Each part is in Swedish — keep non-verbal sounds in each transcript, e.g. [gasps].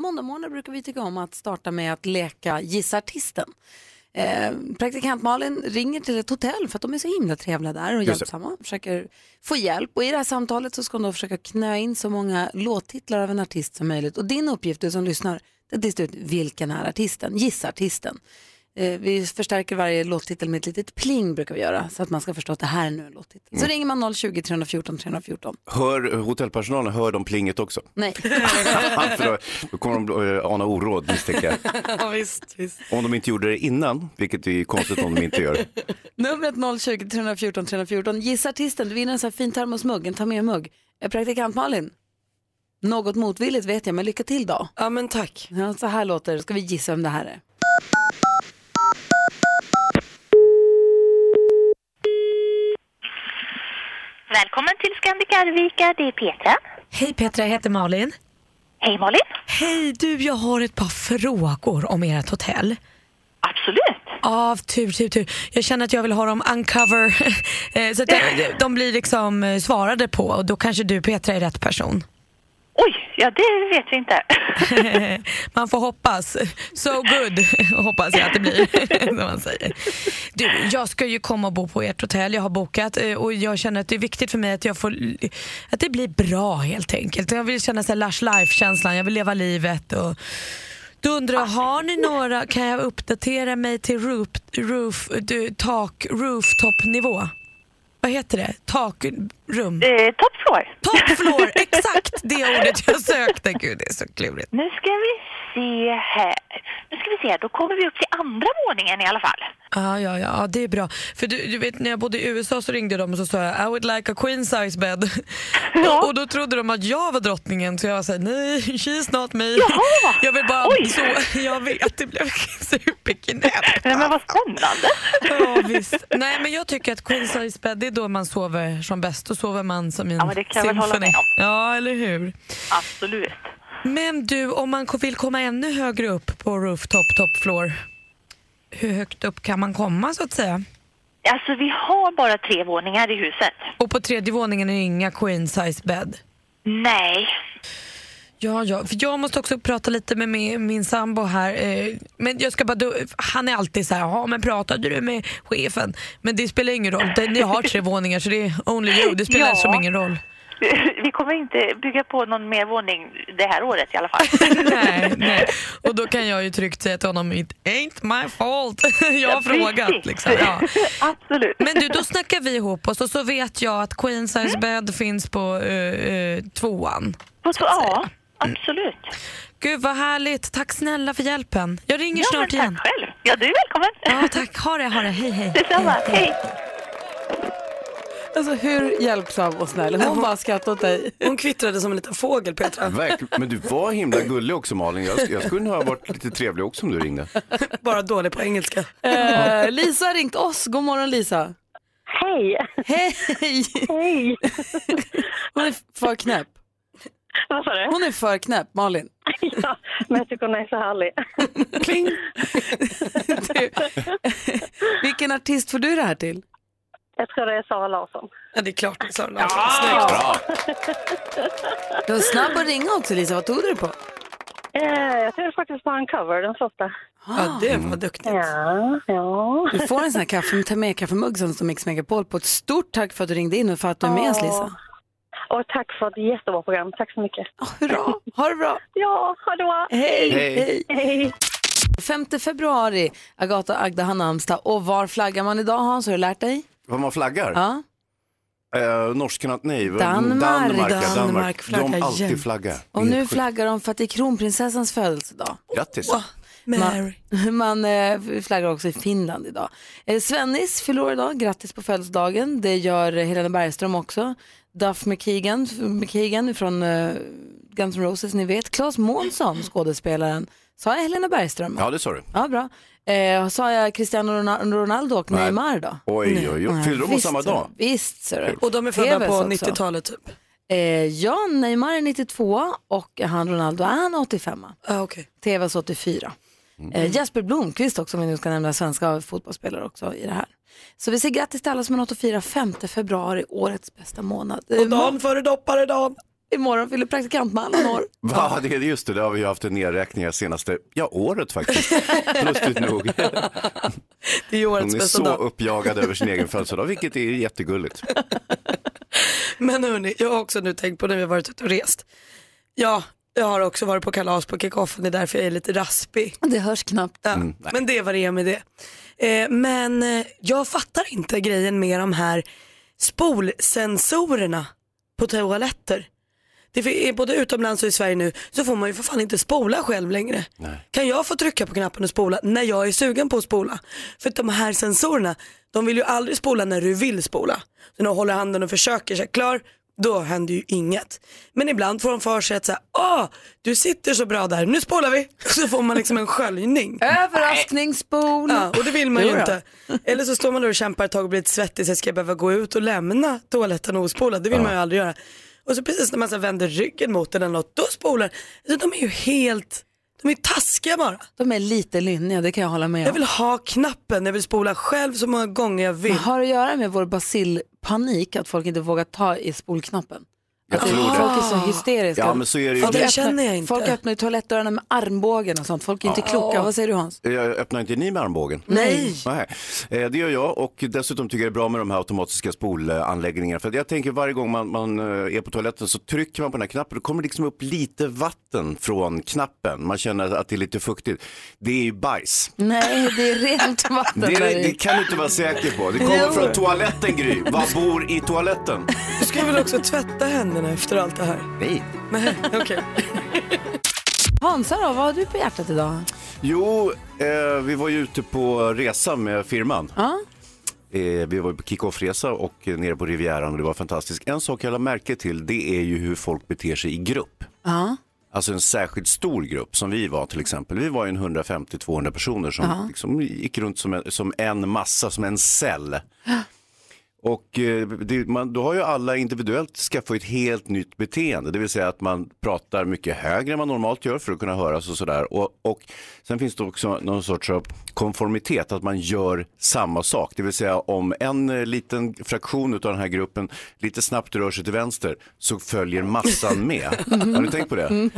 Måndagmorgnar brukar vi tycka om att starta med att leka Gissa artisten. Eh, praktikant Malin ringer till ett hotell för att de är så himla trevliga där och hjälpsamma. Försöker få hjälp och i det här samtalet så ska hon då försöka knö in så många låttitlar av en artist som möjligt. Och din uppgift du som lyssnar det är att ut vilken är artisten, gissa artisten. Eh, vi förstärker varje låttitel med ett litet pling brukar vi göra så att man ska förstå att det här är nu en låttitel. Så ringer man 020 314 314. Hör hotellpersonalen, hör de plinget också? Nej. För [laughs] då, då kommer de eh, ana oråd misstänker jag. [laughs] ja, visst, visst. Om de inte gjorde det innan, vilket är konstigt om de inte gör. [laughs] Numret 020 314 314. Gissa artisten, du vinner en sån här fin termosmugg, en ta med mugg. Eh, Praktikant Malin, något motvilligt vet jag, men lycka till då. Ja men tack. Ja, så här låter det, ska vi gissa vem det här är. Välkommen till Scandic Arvika, det är Petra. Hej Petra, jag heter Malin. Hej Malin. Hej du, jag har ett par frågor om ert hotell. Absolut. Av tur, tur, tur. Jag känner att jag vill ha dem uncover [laughs] eh, så att de, de blir liksom eh, svarade på och då kanske du Petra är rätt person. Oj, ja det vet vi inte. [laughs] Man får hoppas. So good hoppas jag att det blir. [laughs] som man säger. Du, jag ska ju komma och bo på ert hotell. Jag har bokat eh, och jag känner att det är viktigt för mig att jag får att det blir bra helt enkelt. Jag vill känna så här lush life-känslan. Jag vill leva livet och då undrar jag, har ni några, kan jag uppdatera mig till roof, roof, du, tak, rooftop-nivå? Vad heter det? Takrum? Eh, top floor. Top floor, [laughs] exakt det ordet jag sökte. Gud, det är så klurigt. Nu ska vi se här. Nu ska vi se, då kommer vi upp till andra våningen i alla fall. Ja, ja, ja, det är bra. För du, du vet när jag bodde i USA så ringde de och så sa jag I would like a queen size bed. [laughs] Ja. och, [laughs] och då trodde de att jag var drottningen så jag var såhär nej, she's not me. Jaha. Jag vill bara Oj. så, jag vet, det blev superknäppt. Nej, men vad spännande. Ja, visst. Nej men jag tycker att queen size bed är då man sover som bäst. Då sover man som i en Ja, men det kan jag väl hålla symfoni. med om. Ja, eller hur. Absolut. Men du, om man vill komma ännu högre upp på rooftop, top floor, hur högt upp kan man komma så att säga? Alltså vi har bara tre våningar i huset. Och på tredje våningen är det inga queen size bed? Nej. Ja, ja, för jag måste också prata lite med min, min sambo här. Eh, men jag ska bara, han är alltid så här, ja men pratade du med chefen? Men det spelar ingen roll, ni har tre våningar så det är only you, det spelar Ja. som ingen roll. [laughs] Vi kommer inte bygga på någon mer våning det här året i alla fall. [laughs] nej, nej. Och då kan jag ju tryggt säga till honom, it ain't my fault. [laughs] jag har frågat. Liksom. Ja. Absolut. Men du, då snackar vi ihop oss och så vet jag att queen size bed finns på eh, eh, tvåan. På, ja, absolut. Gud vad härligt, tack snälla för hjälpen. Jag ringer Ja, snart igen. tack själv. Ja, du är välkommen. Ja, tack. Ha det, ha det. Hej, hej. Detsamma. Hej. Alltså hur hjälpsam och snäll. Hon bara skrattar åt dig. Hon kvittrade som en liten fågel, Petra. Verkligen. Men du var himla gullig också Malin. Jag, jag skulle ha varit lite trevlig också om du ringde. [laughs] Bara dålig på engelska. Eh, Lisa har ringt oss. God morgon Lisa. Hej! Hej! Hej! [laughs] Hon är för knäpp. Vad sa du? Hon är för knäpp, Malin. [laughs] Ja, men jag tycker hon är så härlig. [laughs] Kling! Du, vilken artist får du det här till? Jag tror det är Sara Larsson. Ja, det är klart det är Sara Larsson. Bra! Du var snabb att ringa också Lisa. Vad tog du det på? Eh, jag tror faktiskt var en cover, den första. Ja, det var duktigt. Ja, ja. Du får en sån här kaffe, ta med kaffemugg som står Mix Megapol på. Ett stort tack för att du ringde in och för att du är med oss Lisa. Och tack för ett jättebra program. Tack så mycket. Oh, hurra. Ha det bra. [laughs] Ja, ha det bra. Hej. Hej. Hej. 5 februari, Agata och Agda har namnsdag. Och var flaggar man idag Hans? Har du lärt dig? Vad man flaggar? Ja. Eh, norskarna, nej. Danmark. Danmark, Danmark Danmark. flaggar De alltid flaggar. Och nu sjukt. flaggar de för att det är kronprinsessans födelsedag. Grattis. Mary. [laughs] Man eh, flaggar också i Finland idag. Eh, Svennis fyller idag, grattis på födelsedagen. Det gör Helena Bergström också. Duff McKagan, McKagan från eh, Guns N' Roses, ni vet. Claes Månsson, skådespelaren, Sa jag Helena Bergström? Ja, det sa du. Ja, bra. Eh, sa jag Cristiano Ronaldo och Nej. Neymar då? Oj, oj, oj. Fyllde de på samma dag? Visst, ser du. Och de är födda på också. 90-talet typ. Eh, ja, Neymar är 92 och han Ronaldo är han 85. Ah, okay. TVs 84. Eh, Jesper Blomqvist också, om vi nu ska nämna svenska fotbollsspelare också i det här. Så vi säger grattis till alla som har något att fira 5 februari, årets bästa månad. Och dagen före dopparedagen. Imorgon fyller praktikant Malin år. [laughs] Va, det är just det, det har vi ju haft en nedräkning senaste, ja året faktiskt. [laughs] Lustigt nog. Det är ju årets Hon är bästa så dag. uppjagad över sin egen födelsedag, vilket är jättegulligt. [laughs] Men hörni, jag har också nu tänkt på när vi har varit ute och rest. Ja, jag har också varit på kalas på kickoffen, det är därför jag är lite raspig. Det hörs knappt. Ja, Mm, men det var det med det. Eh, men eh, jag fattar inte grejen med de här spolsensorerna på toaletter. Det är både utomlands och i Sverige nu så får man ju för fan inte spola själv längre. Kan jag få trycka på knappen och spola när jag är sugen på att spola? För de här sensorerna, de vill ju aldrig spola när du vill spola. Så när du håller handen och försöker, så här, klar, då händer ju inget. Men ibland får de för sig att säga, åh, du sitter så bra där, nu spolar vi. [laughs] Så får man liksom en sköljning. Överraskningsspol. Ja, och det vill man ju inte. Eller så står man där och kämpar ett tag och blir lite svettig så ska jag behöva gå ut och lämna toaletten ospolad. Det vill man ju aldrig göra. Och så precis när man så vänder ryggen mot den eller något, då spolar så De är ju helt, de är taskiga bara. De är lite lynniga, det kan jag hålla med Jag om. vill ha knappen, jag vill spola själv så många gånger jag vill. Men har att göra med vår basilpanik, att folk inte vågar ta i spolknappen? Jag Att tror det. Folk är så hysteriska. Ja, men så är det ju. Ja, det Folk känner jag öppnar- inte. Folk öppnar ju toalettdörrarna med armbågen och sånt. Folk är inte kloka. Vad säger du Hans? Jag öppnar inte ni med armbågen? Nej. Nej, eh, det gör jag och dessutom tycker jag det är bra med de här automatiska spolanläggningarna. För att jag tänker varje gång man, man eh, är på toaletten så trycker man på den här knappen och kommer liksom upp lite vatten från knappen. Man känner att det är lite fuktigt. Det är ju bajs. Nej, det är rent vatten Det, där i. det kan du inte vara säker på. Det kommer Jo. från toaletten Gry. Vad bor i toaletten? Du ska väl också tvätta händerna efter allt det här? Nej. Nej, okej. [laughs] Hansa då, vad har du på hjärtat idag? Jo, eh, vi var ju ute på resa med firman. Ja? Eh, vi var på kick-off-resa och eh, nere på Rivieran och det var fantastiskt. En sak jag lade märke till det är ju hur folk beter sig i grupp. Ja. Alltså en särskilt stor grupp som vi var till exempel. Vi var ju en 150-200 personer som liksom gick runt som en, som en massa, som en cell. [gasps] Och eh, det, man, då har ju alla individuellt skaffat ett helt nytt beteende. Det vill säga att man pratar mycket högre än man normalt gör för att kunna höras och sådär. Och, och sen finns det också någon sorts konformitet, att man gör samma sak. Det vill säga om en eh, liten fraktion av den här gruppen lite snabbt rör sig till vänster så följer massan med. [laughs] Har ni tänkt på det?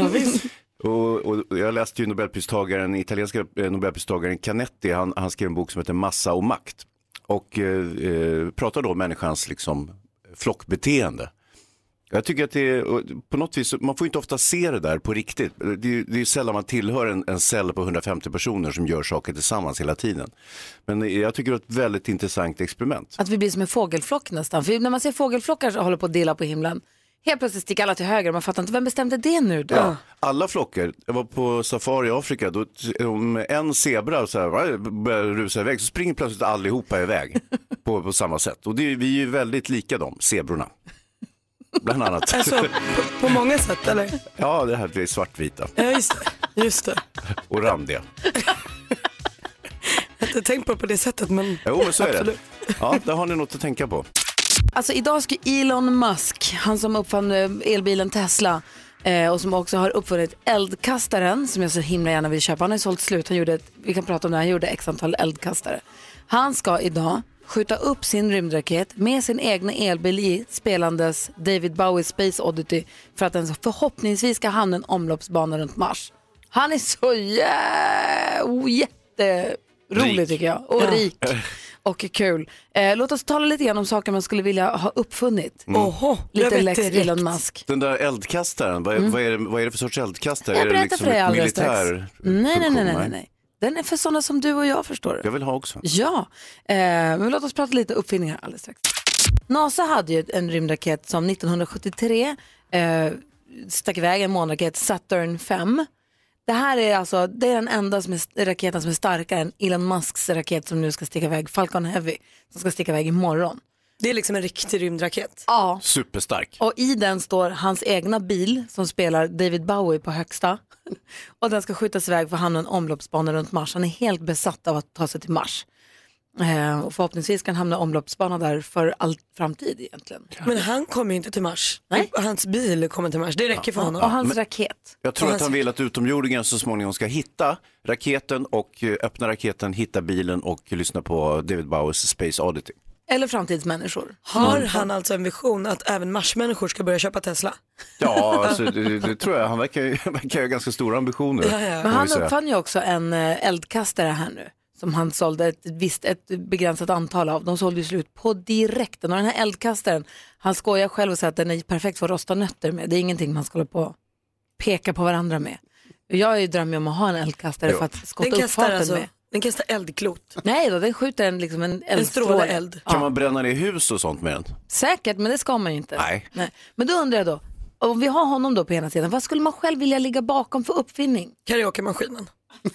Och, och jag läste ju Nobelpristagaren, italienska eh, Nobelpristagaren Canetti, han, han skrev en bok som heter Massa och makt. Och eh, eh, pratar då om människans liksom, flockbeteende. Jag tycker att det är, på något vis, man får inte ofta se det där på riktigt. Det är, det är sällan man tillhör en, en cell på 150 personer som gör saker tillsammans hela tiden. Men jag tycker det är ett väldigt intressant experiment. Att vi blir som en fågelflock nästan. För när man ser fågelflockar som håller på att dela på himlen, helt plötsligt sticker alla till höger och man fattar inte, vem bestämde det nu då? Ja, alla flockar, jag var på safari i Afrika, då, om en zebra så här, börjar rusa iväg så springer plötsligt allihopa iväg [laughs] på, på samma sätt. Och det, vi är ju väldigt lika dem, zebrorna. Bland annat. [laughs] Alltså, på, på många sätt eller? Ja, det här det är svartvita Ja, just det. Just det. och randiga. Jag har inte tänkt på det på det sättet men Jo, men så är det. absolut. Ja, där har ni något att tänka på. Alltså idag ska Elon Musk, han som uppfann eh, elbilen Tesla eh, och som också har uppfunnit eldkastaren som jag så himla gärna vill köpa. Han har ju sålt slut, han gjorde, ett, vi kan prata om det, han gjorde x antal eldkastare. Han ska idag skjuta upp sin rymdraket med sin egna elbil i spelandes David Bowie Space Oddity för att den förhoppningsvis ska hamna en omloppsbana runt Mars. Han är så jä... oh, jätterolig tycker jag och rik [laughs] och kul. Eh, låt oss tala lite grann om saker man skulle vilja ha uppfunnit. Oho, jag Lite vet Lex direkt. Elon Musk. Den där eldkastaren, vad är, vad är, det, vad är det för sorts eldkastare? Jag är det liksom för dig militär Nej, nej, nej, nej, nej, nej. Den är för sådana som du och jag förstår. Jag vill ha också. Ja, eh, men låt oss prata lite uppfinningar alldeles strax. NASA hade ju en rymdraket som 1973 eh, stack iväg en månraket, Saturn 5. Det här är alltså det är den enda som är, raketen som är starkare än Elon Musks raket som nu ska sticka iväg, Falcon Heavy, som ska sticka iväg imorgon. Det är liksom en riktig rymdraket. Ja. Superstark. Och i den står hans egna bil som spelar David Bowie på högsta. [laughs] Och den ska skjutas iväg för han har en omloppsbana runt Mars. Han är helt besatt av att ta sig till Mars. Eh, och förhoppningsvis kan han hamna i omloppsbana där för all framtid egentligen. Men han kommer ju inte till Mars. Nej. Hans bil kommer till Mars. Det räcker för honom. Och hans Men- raket. Jag tror Och att han- vill att utomjordingen så småningom ska hitta raketen och eh, öppna raketen, hitta bilen och lyssna på David Bowies Space Oddity. Eller framtidsmänniskor. Har han alltså en vision att även marsmänniskor ska börja köpa Tesla? Ja, alltså, det, det tror jag. Han verkar, ju- [laughs] verkar ha ganska stora ambitioner. Ja, ja. Men han uppfann ju också en eh, eldkastare här nu. Som han sålde ett, visst, ett begränsat antal av. De sålde ju slut på direkten. Och den här eldkastaren, han skojar själv och säger att den är perfekt för att rosta nötter med. Det är ingenting man ska hålla på och peka på varandra med. Jag drömmer om att ha en eldkastare Jo. för att skotta upp farten alltså, med. den kastar eldklot. Nej då, den skjuter en, liksom en En eldstråle. stråle eld. Kan man bränna ner hus och sånt med den? Säkert, men det ska man ju inte. Nej. Men då undrar jag då, om vi har honom då på ena sidan, vad skulle man själv vilja ligga bakom för uppfinning? Karaoke-maskinen.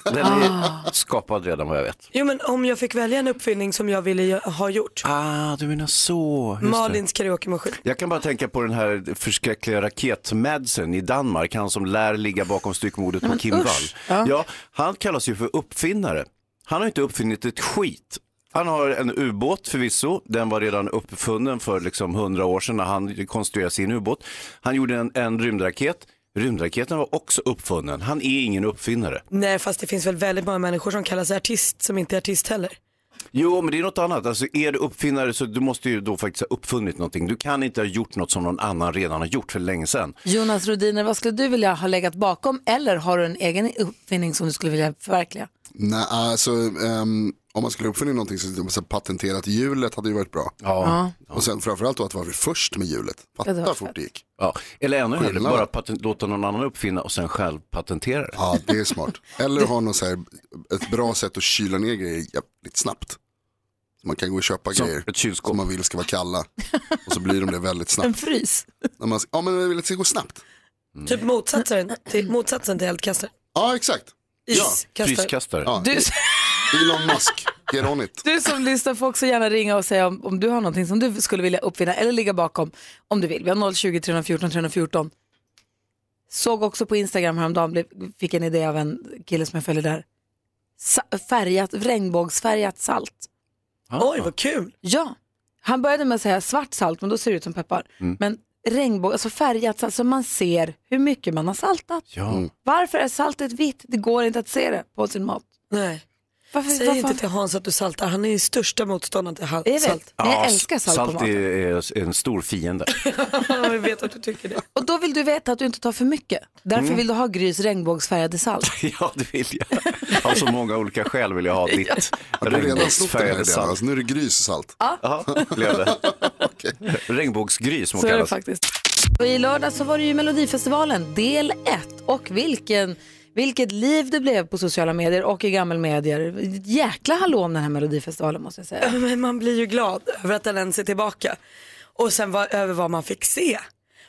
Den är skapad redan vad jag vet. Jo men om jag fick välja en uppfinning som jag ville gö- ha gjort. Ah, du menar så. Just. Malins karaoke-maskin. Jag kan bara tänka på den här förskräckliga raketmadsen i Danmark, han som lär ligga bakom styckmordet på Kim Wall. Ja. han kallas ju för uppfinnare. Han har inte uppfunnit ett skit. Han har en ubåt förvisso, den var redan uppfunnen för liksom 100 år sedan när han konstruerade sin ubåt. Han gjorde en, en rymdraket, rymdraketen var också uppfunnen. Han är ingen uppfinnare. Nej fast det finns väl väldigt många människor som kallar sig artist som inte är artist heller. Jo, men det är något annat. Alltså, är du uppfinnare så du måste ju då faktiskt ha uppfunnit någonting. Du kan inte ha gjort något som någon annan redan har gjort för länge sedan. Jonas Rodiner, vad skulle du vilja ha legat bakom eller har du en egen uppfinning som du skulle vilja förverkliga? Nej, alltså ehm, om man skulle uppfinna någonting så, så patenterat hjulet hade ju varit bra. Ja. Och sen framförallt då att vara först med hjulet. Ja, Fatta fett. fort det gick. Ja. Eller ännu hellre, bara patent, låta någon annan uppfinna och sen själv patentera det. Ja, det är [laughs] smart. Eller ha något så här, ett bra sätt att kyla ner grejer jävligt snabbt. Så man kan gå och köpa Som grejer som man vill ska vara kalla. Och så blir de det väldigt En snabbt. frys? När man, ja, men jag vill att det ska gå snabbt. Typ motsatsen till, motsatsen till eldkastare. Ja, exakt. Ja, Iskastare. Fryskastare. ja. Du, [laughs] Elon Musk, get on it. du som lyssnar får också gärna ringa och säga om, om du har någonting som du skulle vilja uppfinna eller ligga bakom om du vill. Vi har 020 314 314. Såg också på Instagram häromdagen, fick en idé av en kille som jag följer där. Sa- Färgat, regnbågsfärgat salt. Oj vad kul. Ja, han började med att säga svart salt men då ser det ut som peppar. Men regnbåg, alltså färgat salt så man ser hur mycket man har saltat. Ja. Varför är saltet vitt? Det går inte att se det på sin mat. Nej. Varför, Säg varför? inte till Hans att du saltar. Han är största motståndaren till hal- Jag vet, salt. men jag Ja, älskar salt, på salt maten. är, är en stor fiende. [laughs] Jag vet att du tycker det. Och då vill du veta att du inte tar för mycket. Därför Mm. vill du ha Grys regnbågsfärgade salt. [laughs] ja, det vill jag. Av så många olika skäl vill jag ha ditt regnbågsfärgade salt. Alltså, nu är det gryssalt. Ja, blev det. [laughs] Regnbågsgris som Så hon är det kallas. faktiskt. Och I lördag så var det ju Melodifestivalen, del 1. Och vilken, vilket liv det blev på sociala medier och i gammelmedier. Jäkla hallå om den här Melodifestivalen måste jag säga. Men man blir ju glad över att den ens är tillbaka. Och sen var, över vad man fick se.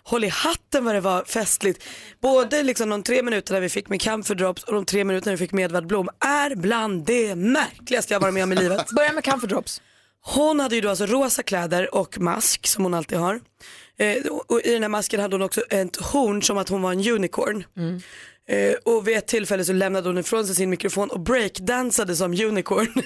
Håll i hatten vad det var festligt. Både liksom de tre minuterna vi fick med Camphor Drops och de tre minuterna vi fick med Edvard Blom är bland det märkligaste jag varit med om i livet. [laughs] Börja med Camphor Drops. Hon hade ju då alltså rosa kläder och mask som hon alltid har. Eh, och- I den här masken hade hon också ett horn som att hon var en unicorn. Eh, och vid ett tillfälle så lämnade hon ifrån sig sin mikrofon och breakdansade som unicorn.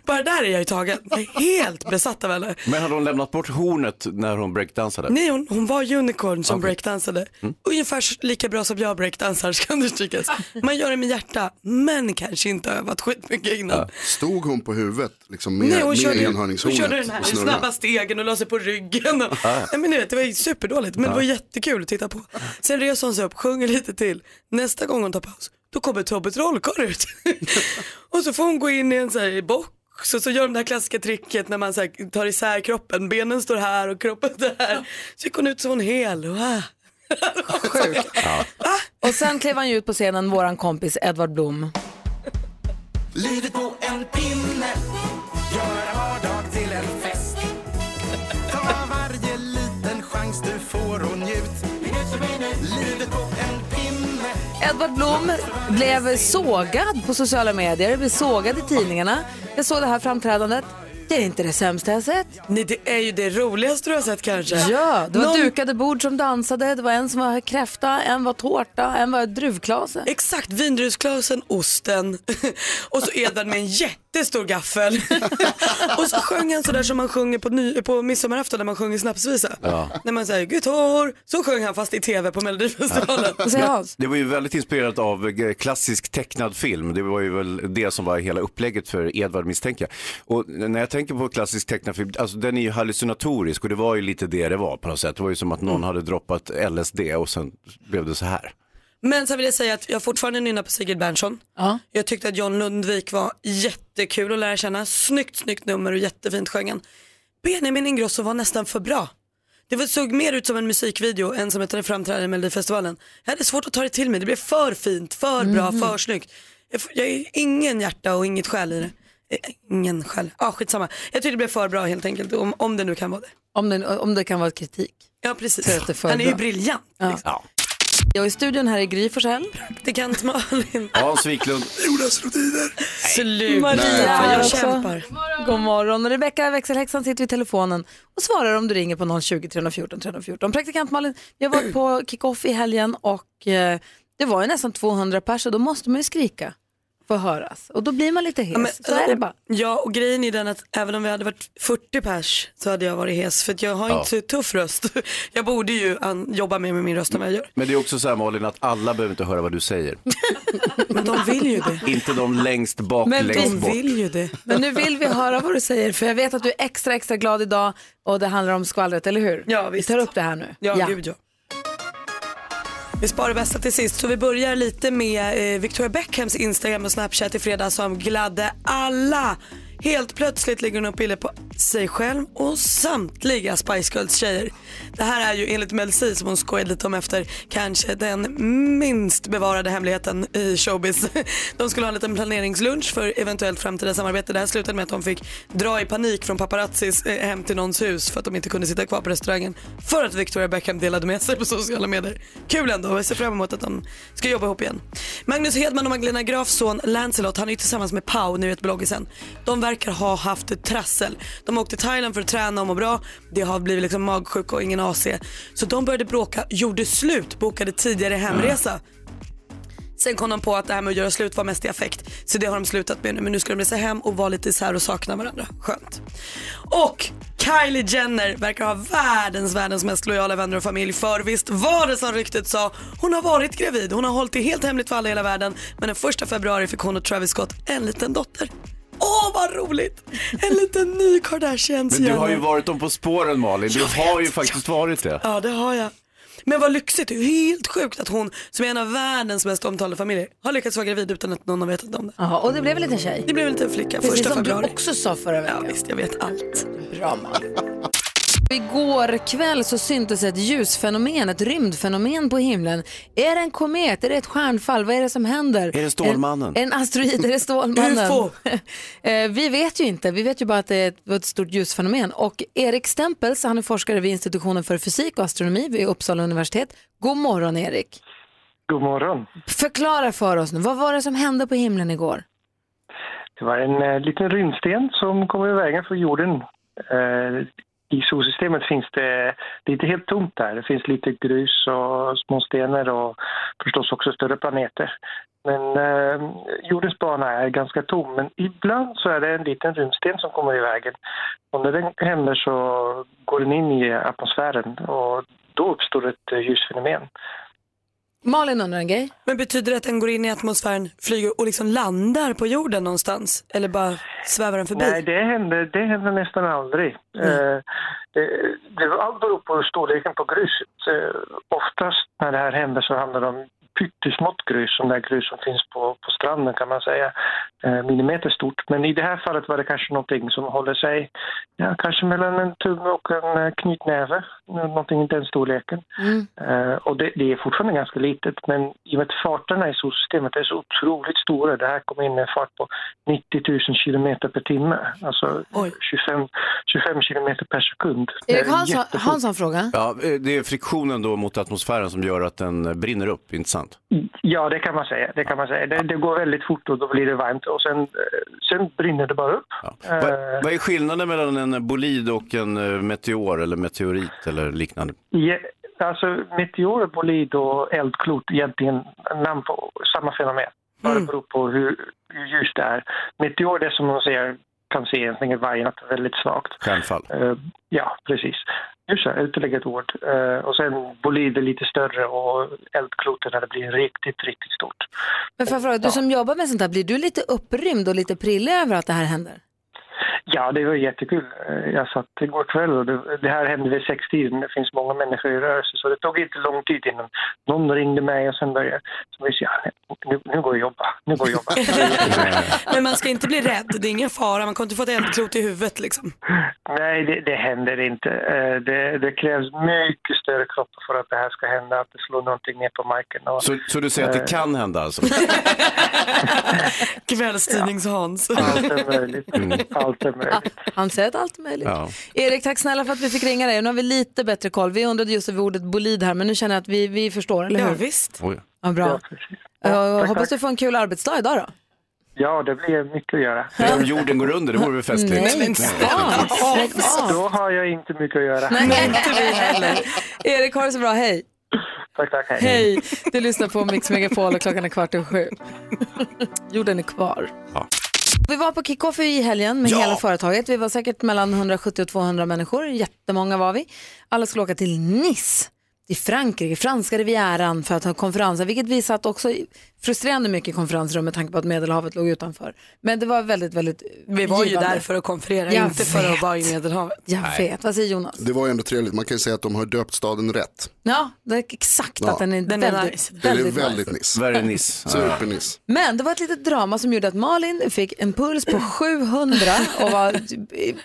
[laughs] Bara där är jag ju tagen. Jag är helt besatt av henne. Men hade hon lämnat bort hornet när hon breakdansade? Nej hon, hon var unicorn som Okej. breakdansade. Ungefär lika bra som jag breakdansar ska understrykas. Man gör det med hjärta men kanske inte övat skitmycket innan. Stod hon på huvudet liksom, med, Nej, hon, med körde, hon enhörningshornet körde den här snabba stegen och la sig på ryggen. Och, nej, men vet, det var superdåligt men det var jättekul att titta på. Sen reser hon sig upp, sjunger lite till. Nästa gång hon tar paus, då kommer Tobbe Trollkarl ut. [laughs] och så får hon gå in i en så här box och så gör de det här klassiska tricket när man så här, tar isär kroppen. Benen står här och kroppen här. Så gick hon ut så hon hel. Wow. [laughs] Sjuk. Och sen klev han ju ut på scenen, våran kompis Edvard Blom. Livet på en pinne Göra vardag till en fest Ta varje liten chans du får och njut Livet på en pinne Edvard Blom blev sågad på sociala medier, blev sågad i tidningarna. Jag såg det här framträdandet. Det är inte det sämsta jag sett. Nej, det är ju det roligaste du har sett kanske. Ja, det var Någon- dukade bord som dansade, det var en som var kräfta, en var tårta, en var druvklase. Exakt, vindruvsklasen, osten [laughs] och så Edvard med en jättestor gaffel. [laughs] och så sjöng han sådär som man sjunger på, ny, på midsommarafton när man sjunger snapsvisa. Ja. När man säger gitarr, så sjöng han fast i tv på Melodifestivalen. [laughs] Det var ju väldigt inspirerat av eh, klassisk tecknad film. Det var ju väl det som var hela upplägget för Edvard misstänker jag. Och när jag tänker på klassisk tecknad film, alltså den är ju hallucinatorisk och det var ju lite det det var på något sätt. Det var ju som att någon hade droppat LSD och sen blev det så här. Men sen vill jag säga att jag fortfarande nynnar på Sigrid Bernson. Jag tyckte att John Lundvik var jättekul att lära känna. Snyggt, snyggt nummer och jättefint sjöng han. Benjamin Ingrosso var nästan för bra. Det var- såg mer ut som en musikvideo än som ett framträdande i Melodifestivalen. Jag hade svårt att ta det till mig, det blev för fint, för bra, Mhm. för snyggt. Jag, är ingen hjärta och inget själ i det. Eh, Ingen själ, ja ah, skitsamma. Jag tyckte det blev för bra helt enkelt, om, om det nu kan vara det. Om det, om det kan vara kritik. Ja precis, är han är ju briljant. Ja. Jag är i studion här i Gry Forssell. Praktikant Malin. [laughs] Hans Wiklund. Jonas Rhodiner. Sluta, Maria jag här också. kämpar. God morgon. Och Rebecka växelhäxan sitter vid telefonen och svarar om du ringer på 020 314 314. Praktikant Malin, jag var på kick-off i helgen och eh, det var ju nästan 200 pers och då måste man ju skrika att höras. Och då blir man lite hes. Ja, men, så är det bara. Ja och grejen är den att även om vi hade varit 40 pers så hade jag varit hes för att jag har Ja. inte så tuff röst. [laughs] Jag borde ju an- jobba mer med min röst än vad jag gör. Men det är också så här Malin att alla behöver inte höra vad du säger. [laughs] Men de vill ju det. inte de längst bak, Men längst de bort. vill ju det. Men nu vill vi höra vad du säger för jag vet att du är extra extra glad idag och det handlar om skvallret, eller hur? Ja visst. Vi tar upp det här nu. Ja, gud ja. Vi sparar det bästa till sist så vi börjar lite med eh, Victoria Beckhams Instagram och Snapchat i fredags som gladde alla. Helt plötsligt ligger hon och pillar på sig själv och samtliga Spice Girls tjejer. Det här är ju enligt Mel C som hon skojade lite om efter kanske den minst bevarade hemligheten i showbiz. [laughs] De skulle ha en liten planeringslunch för eventuellt framtida samarbete. Det här slutade med att de fick dra i panik från paparazzis eh, hem till någons hus för att de inte kunde sitta kvar på restaurangen för att Victoria Beckham delade med sig på sociala medier. Kul ändå, jag ser fram emot att de ska jobba ihop igen. Magnus Hedman och Magdalena Grafs son Lancelot, han är ju tillsammans med Pau, ni vet bloggisen. De verkar ha haft ett trassel. De åkte till Thailand för att träna och må bra. Det har blivit liksom magsjuka och ingen AC. Så de började bråka, gjorde slut, bokade tidigare hemresa. Sen kom de på att det här med att göra slut var mest i affekt. Så det har de slutat med nu. Men nu ska de resa hem och vara lite isär och sakna varandra. Skönt. Och Kylie Jenner verkar ha världens, världens mest lojala vänner och familj. För visst var det som ryktet sa, hon har varit gravid. Hon har hållit det helt hemligt för alla i hela världen. Men den första februari fick hon och Travis Scott en liten dotter. Åh vad roligt! En liten ny Kardashians Men du har ju varit dem på spåren Malin. Du Jag har ju faktiskt varit det. Ja det har jag. Men vad lyxigt, det är ju helt sjukt att hon som är en av världens mest omtalade familjer har lyckats vara gravid utan att någon har vetat om det. Jaha, och det blev en liten tjej? Det blev en liten flicka, Precis första som februari. du också sa förra veckan. Ja visst, jag vet allt. Bra Malin. Igår kväll så syntes ett ljusfenomen, ett rymdfenomen på himlen. Är det en komet? Är det ett stjärnfall? Vad är det som händer? Är det Stålmannen? En, en asteroid? Är det Stålmannen? [laughs] UFO. [laughs] Eh, Vi vet ju inte. Vi vet ju bara att det är ett, ett stort ljusfenomen. Och Erik Stempels, han är forskare vid institutionen för fysik och astronomi vid Uppsala universitet. God morgon Erik. God morgon. Förklara för oss nu, vad var det som hände på himlen igår? Det var en eh, liten rymdsten som kom i vägen från jorden. Eh, i solsystemet finns det, det är inte helt tomt där. Det finns lite grus och små stenar och förstås också större planeter. Men eh, jordens bana är ganska tom. Men ibland så är det en liten rymdsten som kommer i vägen. Och när den händer så går den in i atmosfären och då uppstår ett ljusfenomen. Malin undrar en grej. Men betyder det att den går in i atmosfären, flyger och liksom landar på jorden någonstans? Eller bara svävar den förbi? Nej, det händer, det händer nästan aldrig. Eh, det, det, allt beror på storleken på gruset. Eh, oftast när det här händer så handlar det om pyttesmått grus, som det grus som finns på, på stranden kan man säga. Eh, millimeter stort. Men i det här fallet var det kanske någonting som håller sig ja, kanske mellan en tumme och en eh, knytnäve. någonting i den storleken. Eh, och det, det är fortfarande ganska litet, men i och med att farterna i solsystemet är så otroligt stora, det här kommer in med en fart på 90 000 kilometer per timme, alltså 25, 25 kilometer per sekund. Det är Erik Hansson. Hansson fråga. Ja, det är friktionen då mot atmosfären som gör att den brinner upp, inte sant? Ja, det kan man säga. Det, kan man säga. Det, det går väldigt fort och då blir det varmt och sen, eh, sen brinner det bara upp. Vad, Eh, vad är skillnaden mellan en bolid och en eh, meteor eller meteorit eller liknande? Ja, alltså meteor, bolid och eldklot är egentligen namn på samma fenomen. Bara beror på hur, hur ljust det är. Meteor, det som man ser, kan se egentligen varje natt väldigt svagt. Stjärnfall. Ja, precis. Det, utlägga ett ord. Eh, och sen bolid är lite större och eldkloten när det blir riktigt, riktigt stort. Men fråga, du som jobbar med sånt här, blir du lite upprymd och lite prillig över att det här händer? Ja, det var jättekul. Eh, Jag satt igår kväll och det, det här hände vid sextiden. Det finns många människor i rörelse så det tog inte lång tid innan någon ringde mig och sen började så vi sa, ja, nu, nu går jag jobba. Nu går jag jobba. [laughs] Men man ska inte bli rädd, det är ingen fara. Man kommer inte få ett eldklot i huvudet liksom. Nej, det, det händer inte. Eh, Det, det krävs mycket större kroppar för att det här ska hända, att det slår någonting ner på marken. Och, Så, så du säger att det eh, kan hända alltså? [laughs] [laughs] Kvällstidnings-Hans. Allt är möjligt. Allt är möjligt. [laughs] Han säger att allt är möjligt. Ja. Erik, tack snälla för att vi fick ringa dig. Nu har vi lite bättre koll. Vi undrade just över ordet bolid här, men nu känner jag att vi, vi förstår, eller hur? Ja, visst. Oj. Ja, bra. Ja, Jag tack, hoppas tack. du får en kul arbetsdag idag då. Ja, det blir mycket att göra. Om jorden går under, det vore väl festligt? Nej, men av. Då har jag inte mycket att göra. Nej, inte vi heller. Erik, ha det så bra. Hej. Tack, tack. Hej. Hej. Du lyssnar på Mix Megapol och klockan är kvart över sju. Jorden är kvar. Ja. Vi var på kickoff i helgen med Ja. hela företaget. Vi var säkert mellan 170 och 200 människor. Jättemånga var vi. Alla skulle åka till Nice i Frankrike, franska rivieran för att ha konferenser, vilket vi satt också frustrerande mycket i konferensrum med tanke på att Medelhavet låg utanför. Men det var väldigt, väldigt Vi var ju givande. där för att konferera, Jag inte för att vet. vara i Medelhavet. Jag vet, vad säger Jonas? Det var ju ändå trevligt, man kan ju säga att de har döpt staden rätt. Ja, det är exakt Ja. att den är Den är väldigt, nice. Det är väldigt, väldigt nice. [laughs] Men det var ett litet drama som gjorde att Malin fick en puls på [clears throat] 700 och var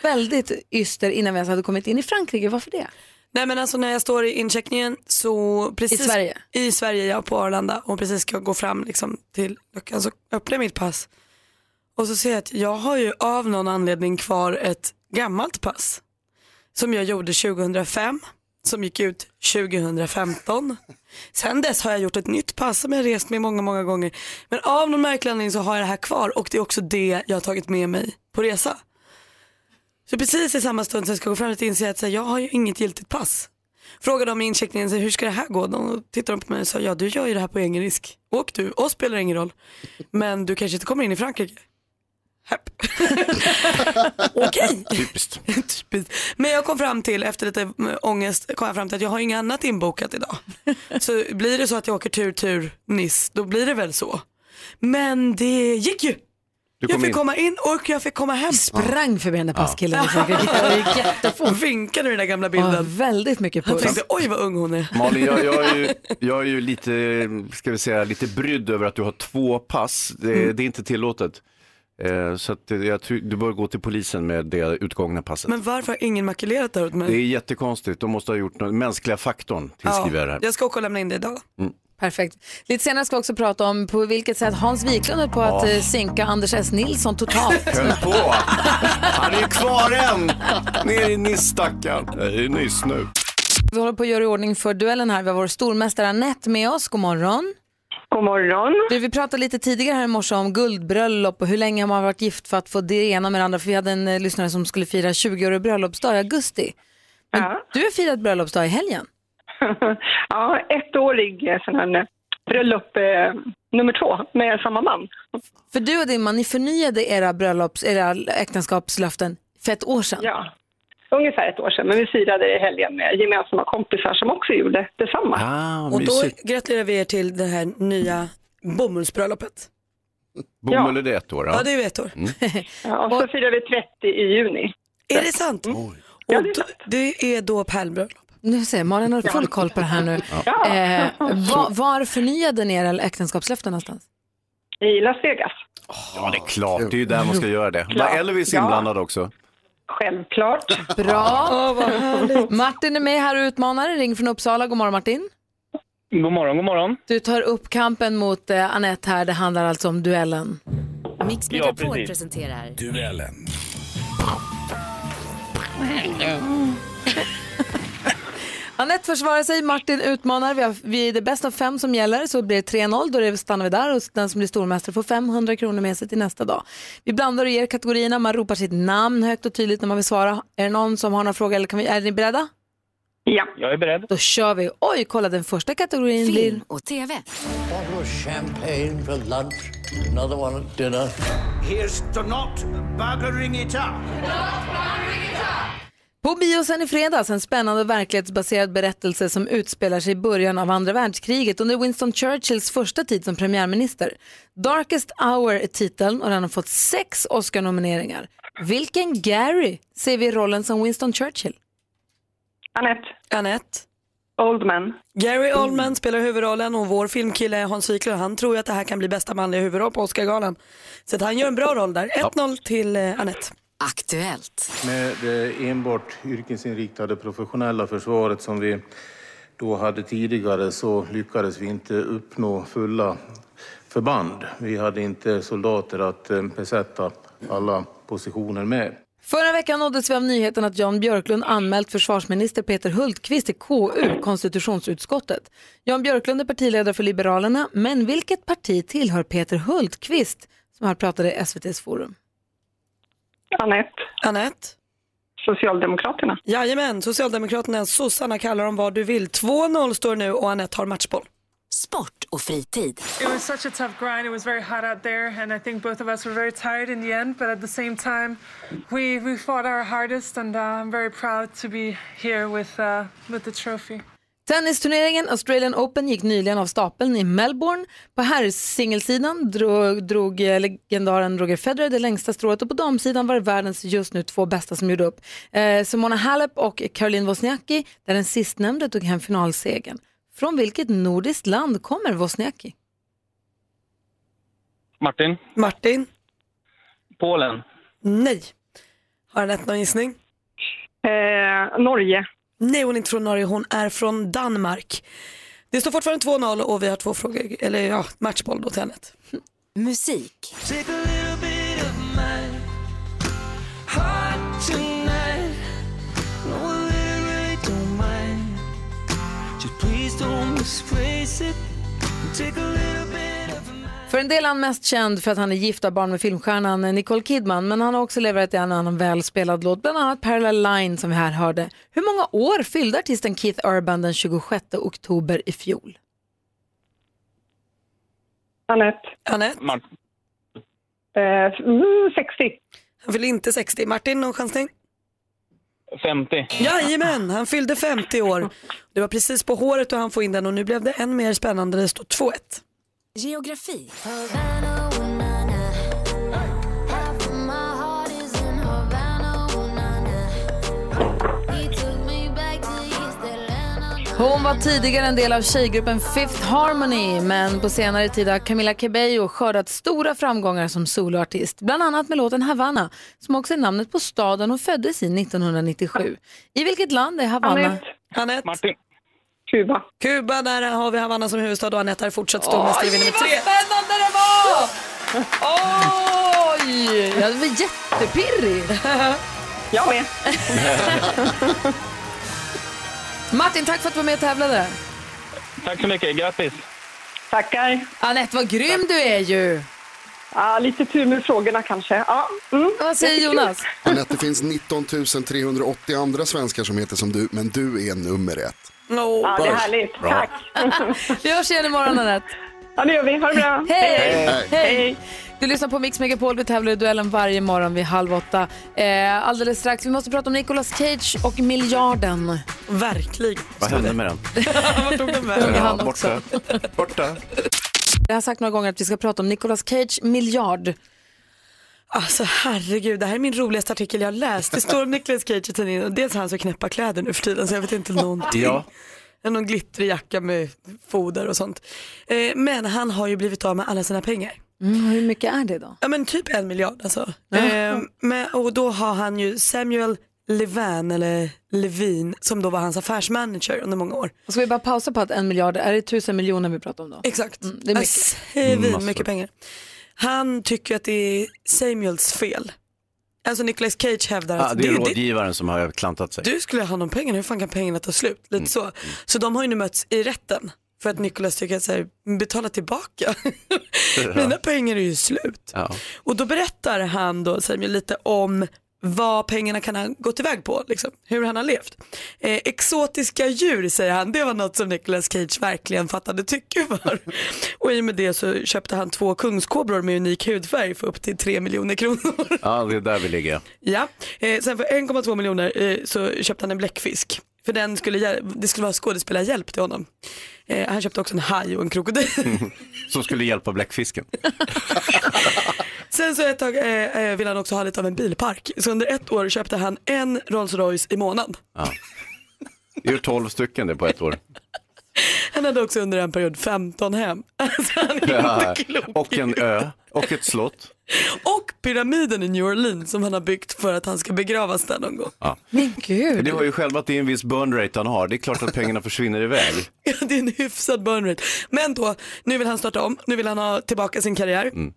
väldigt yster innan vi ens hade kommit in i Frankrike. Varför det? Nej men alltså när jag står i incheckningen så precis I Sverige? I Sverige ja, på Arlanda och precis ska gå fram liksom till luckan så öppnar jag mitt pass och så ser jag att jag har ju av någon anledning kvar ett gammalt pass som jag gjorde 2005 som gick ut 2015. Sen dess har jag gjort ett nytt pass som jag rest med många, många gånger. Men av någon märklig anledning så har jag det här kvar och det är också det jag har tagit med mig på resa. Så precis i samma stund som jag ska gå fram och inser jag att här, jag har ju inget giltigt pass. Frågade om i incheckningen, så här, hur ska det här gå? De tittade på mig och sa, ja du gör ju det här på egen risk. Åk du, oss spelar ingen roll. Men du kanske inte kommer in i Frankrike. [laughs] Okej. Typiskt. [laughs] Typiskt. Men jag kom fram till, efter lite mm, ångest, kom jag fram till att jag har inget annat inbokat idag. [laughs] Så blir det så att jag åker tur, tur, Nice, då blir det väl så. Men det gick ju. Du Jag kom fick in. komma in och jag fick komma hem. Sprang förbi den där passkillen [laughs] jättefort. Och vinkade med den där gamla bilden. väldigt mycket Jag puls. tänkte oj vad ung hon är. Malin, jag, jag, är ju, [laughs] jag är ju lite, ska vi säga, lite brydd över att du har två pass. Det, Mm. det är inte tillåtet. Eh, Så att jag du bör gå till polisen med det utgångna passet. Men varför har ingen makulerat det åt mig? Det är jättekonstigt, de måste ha gjort något, mänskliga faktorn tillskriver jag det här. jag ska åka och lämna in det idag. Perfekt. Lite senare ska vi också prata om på vilket sätt Hans Wiklund är på att eh, sinka Anders S. Nilsson totalt. Höll på! Han är ju kvar än! Ner i Nice stackarn. Är nyss nu. Vi håller på att göra i ordning för duellen här. Vi har vår stormästare Anette med oss. God morgon. God morgon. Du, vi pratade lite tidigare här i morse om guldbröllop och hur länge man har varit gift för att få det ena med det andra. För vi hade en eh, lyssnare som skulle fira 20-årig bröllopsdag i augusti. Men Ja. du har firat bröllopsdag i helgen. [laughs] ja, ettårig eh, sån här bröllop eh, nummer två med samma man. För du och din man, ni förnyade era, bröllops, era äktenskapslöften för ett år sedan. Ja, ungefär ett år sedan. Men vi firade det i helgen med gemensamma kompisar som också gjorde detsamma. Ah, Och då gratulerar vi er till det här nya bomullsbröllopet. Bomull är det ett år. Ja, Ja. det är ett år. [laughs] Ja, och så firade vi 30 i juni. Är det sant? Ja, Och det är då, det är då pärlbröllop. Nu ser jag, Malin har full koll på det här nu. Ja. Eh, var, var förnyade ni era äktenskapslöften någonstans? I Las Vegas. ja, det är klart. Det är ju där man ska göra det. Var. Elvis inblandad också? Självklart. Bra. Martin är med här och utmanar. Ring från Uppsala. God morgon Martin. God morgon, god morgon. Du tar upp kampen mot eh, Anette här. Det handlar alltså om duellen. Mix Ja, Megapol precis. presenterar Duellen. Anette försvarar sig, Martin utmanar. Vi, har, vi är det bästa av fem som gäller, så blir det 3-0. Då det- stannar vi där och den som blir stormästare får 500 kronor med sig till nästa dag. Vi blandar och ger kategorierna, man ropar sitt namn högt och tydligt när man vill svara. Är det någon som har några frågor eller kan vi, är ni beredda? Ja. Jag är beredd. Då kör vi. Oj, kolla den första kategorin blir... film och TV. Bottle of champagne for lunch, another one at dinner. Here's to not buggering it up. På bio sen i fredags en spännande och verklighetsbaserad berättelse som utspelar sig i början av andra världskriget under Winston Churchills första tid som premiärminister. Darkest Hour är titeln och den har fått sex Oscar-nomineringar. Vilken Gary ser vi i rollen som Winston Churchill? Anette. Anette. Oldman. Gary Oldman spelar huvudrollen och vår filmkille Hans Wiklund han tror ju att det här kan bli bästa manliga huvudroll på Oscargalan. Så att han gör en bra roll där. 1-0 till eh, Anette. Aktuellt. Med det enbart yrkesinriktade professionella försvaret som vi då hade tidigare så lyckades vi inte uppnå fulla förband. Vi hade inte soldater att eh, besätta alla positioner med. Förra veckan nåddes vi av nyheten att Jan Björklund anmält försvarsminister Peter Hultqvist till KU, konstitutionsutskottet. Jan Björklund är partiledare för Liberalerna, men vilket parti tillhör Peter Hultqvist som här pratade i SVTs forum? Anette. Anette. Socialdemokraterna. Jajamän, Socialdemokraterna, sossarna kallar dem vad du vill. 2-0 står nu och Anette har matchboll. Sport och fritid. It was such a tough grind. It was very hot out there, and I think both of us were very tired in the end. But at the same time, we, we fought our hardest, and uh, I'm very proud to be here with, uh, with the trophy. Tennisturneringen Australian Open gick nyligen av stapeln i Melbourne. På herrsingelsidan drog, drog legendaren Roger Federer det längsta strået och på damsidan var det världens just nu två bästa som gjorde upp. Eh, Simona Halep och Caroline Wozniacki, där den sistnämnde tog hem finalsegern. Från vilket nordiskt land kommer Wozniacki? Martin. Martin. Polen. Nej. Har Anette någon gissning? Eh, Norge. Nej, hon är inte från Norge. Hon är från Danmark. Det står fortfarande 2-0 och vi har två frågor, eller ja, matchboll då till Anette. [laughs] Musik. Take a little bit. Just please don't misplace it. Take a little För en del är han mest känd för att han är gift av barn med filmstjärnan Nicole Kidman, men han har också levererat en annan välspelad låt, bland annat Parallel Line som vi här hörde. Hur många år fyllde artisten Keith Urban den 26 oktober i fjol? Anette. Anette. Eh, mm, 60. Han fyller inte 60. Martin, någon chansning? 50. Jajamän, han fyllde 50 år. Det var precis på håret och han får in den och nu blev det än mer spännande. Det står 2-1. Geografi. Hon var tidigare en del av tjejgruppen Fifth Harmony, men på senare tid har Camila Cabello skördat stora framgångar som soloartist, bland annat med låten Havana, som också är namnet på staden hon föddes i 1997. I vilket land är Havanna? Anette. Anette. Martin. Kuba. Kuba, där har vi Havanna som huvudstad och Anette är fortsatt stormästare i nummer tre. spännande det var! Oj! Jag var jättepirrig. [laughs] Jag med. [laughs] Martin, tack för att du var med och tävlade. Tack så mycket. Grattis. Tackar. Anette, vad grym du är ju. Ja, lite tur med frågorna kanske. Ja. Mm. Vad säger Jonas? Anette, det finns 19 380 andra svenskar som heter som du, men du är nummer ett. Ja, det är härligt. Bra. Tack. [laughs] Vi hörs igen imorgon, Anette. Ja, det gör vi. Ha det bra. Hej! Hej. Hej! Du lyssnar på Mix Megapol. Vi tävlar i duellen varje morgon vid halv åtta. Eh, alldeles strax, vi måste prata om Nicolas Cage och miljarden. Verkligen. Vad hände med den? [laughs] Vart tog den vägen? borta. borta. Jag har sagt några gånger att vi ska prata om Nicolas Cage miljard. Alltså herregud, det här är min roligaste artikel jag har läst. Det står om Nicolas Cage i tidningen och dels har han så knäppa kläder nu för tiden så jag vet inte någonting. Ja. Någon glittrig jacka med foder och sånt. Eh, men han har ju blivit av med alla sina pengar. Mm, hur mycket är det då? Ja men typ en miljard alltså. Eh, men, och då har han ju Samuel Levan eller Levin som då var hans affärsmanager under många år. Ska vi bara pausa på att en miljard, är det tusen miljoner vi pratar om då? Exakt. Mm, det är mycket. Massor. mycket pengar. Han tycker att det är Samuels fel. Alltså Nicolas Cage hävdar Ah, att det är det, det, rådgivaren som har klantat sig. du skulle ha de pengarna, hur fan kan pengarna ta slut? Lite Mm. så. Så de har ju nu mötts i rätten för att Nicolas tycker att så här, betala tillbaka. [laughs] Mina pengar är ju slut. Ja. Och då berättar han då Samuel lite om vad pengarna kan ha gått iväg på, liksom, hur han har levt. Eh, exotiska djur säger han, det var något som Nicolas Cage verkligen fattade tycke för. [laughs] Och i och med det så köpte han två kungskobror med unik hudfärg för upp till 3 miljoner kronor. [laughs] Ja, det är där vi ligger. Ja, eh, sen för 1,2 miljoner eh, så köpte han en bläckfisk. För den skulle, det skulle vara skådespelarhjälp till honom. Eh, han köpte också en haj och en krokodil. [laughs] Som skulle hjälpa bläckfisken. Sen så ett tag eh, eh, ville han också ha lite av en bilpark. Så under ett år köpte han en Rolls Royce i månaden. Ja. Det gör 12 stycken det på ett år. Han hade också under en period 15 hem. [laughs] Alltså, han är Ja. inte klok. Och en ö och ett slott. Och pyramiden i New Orleans som han har byggt för att han ska begravas där någon gång. Ja. Men gud. Det har ju själva att det är en viss burn rate han har. Det är klart att pengarna [laughs] försvinner iväg. Ja, det är en hyfsad burn rate. Men då, nu vill han starta om, nu vill han ha tillbaka sin karriär. Mm.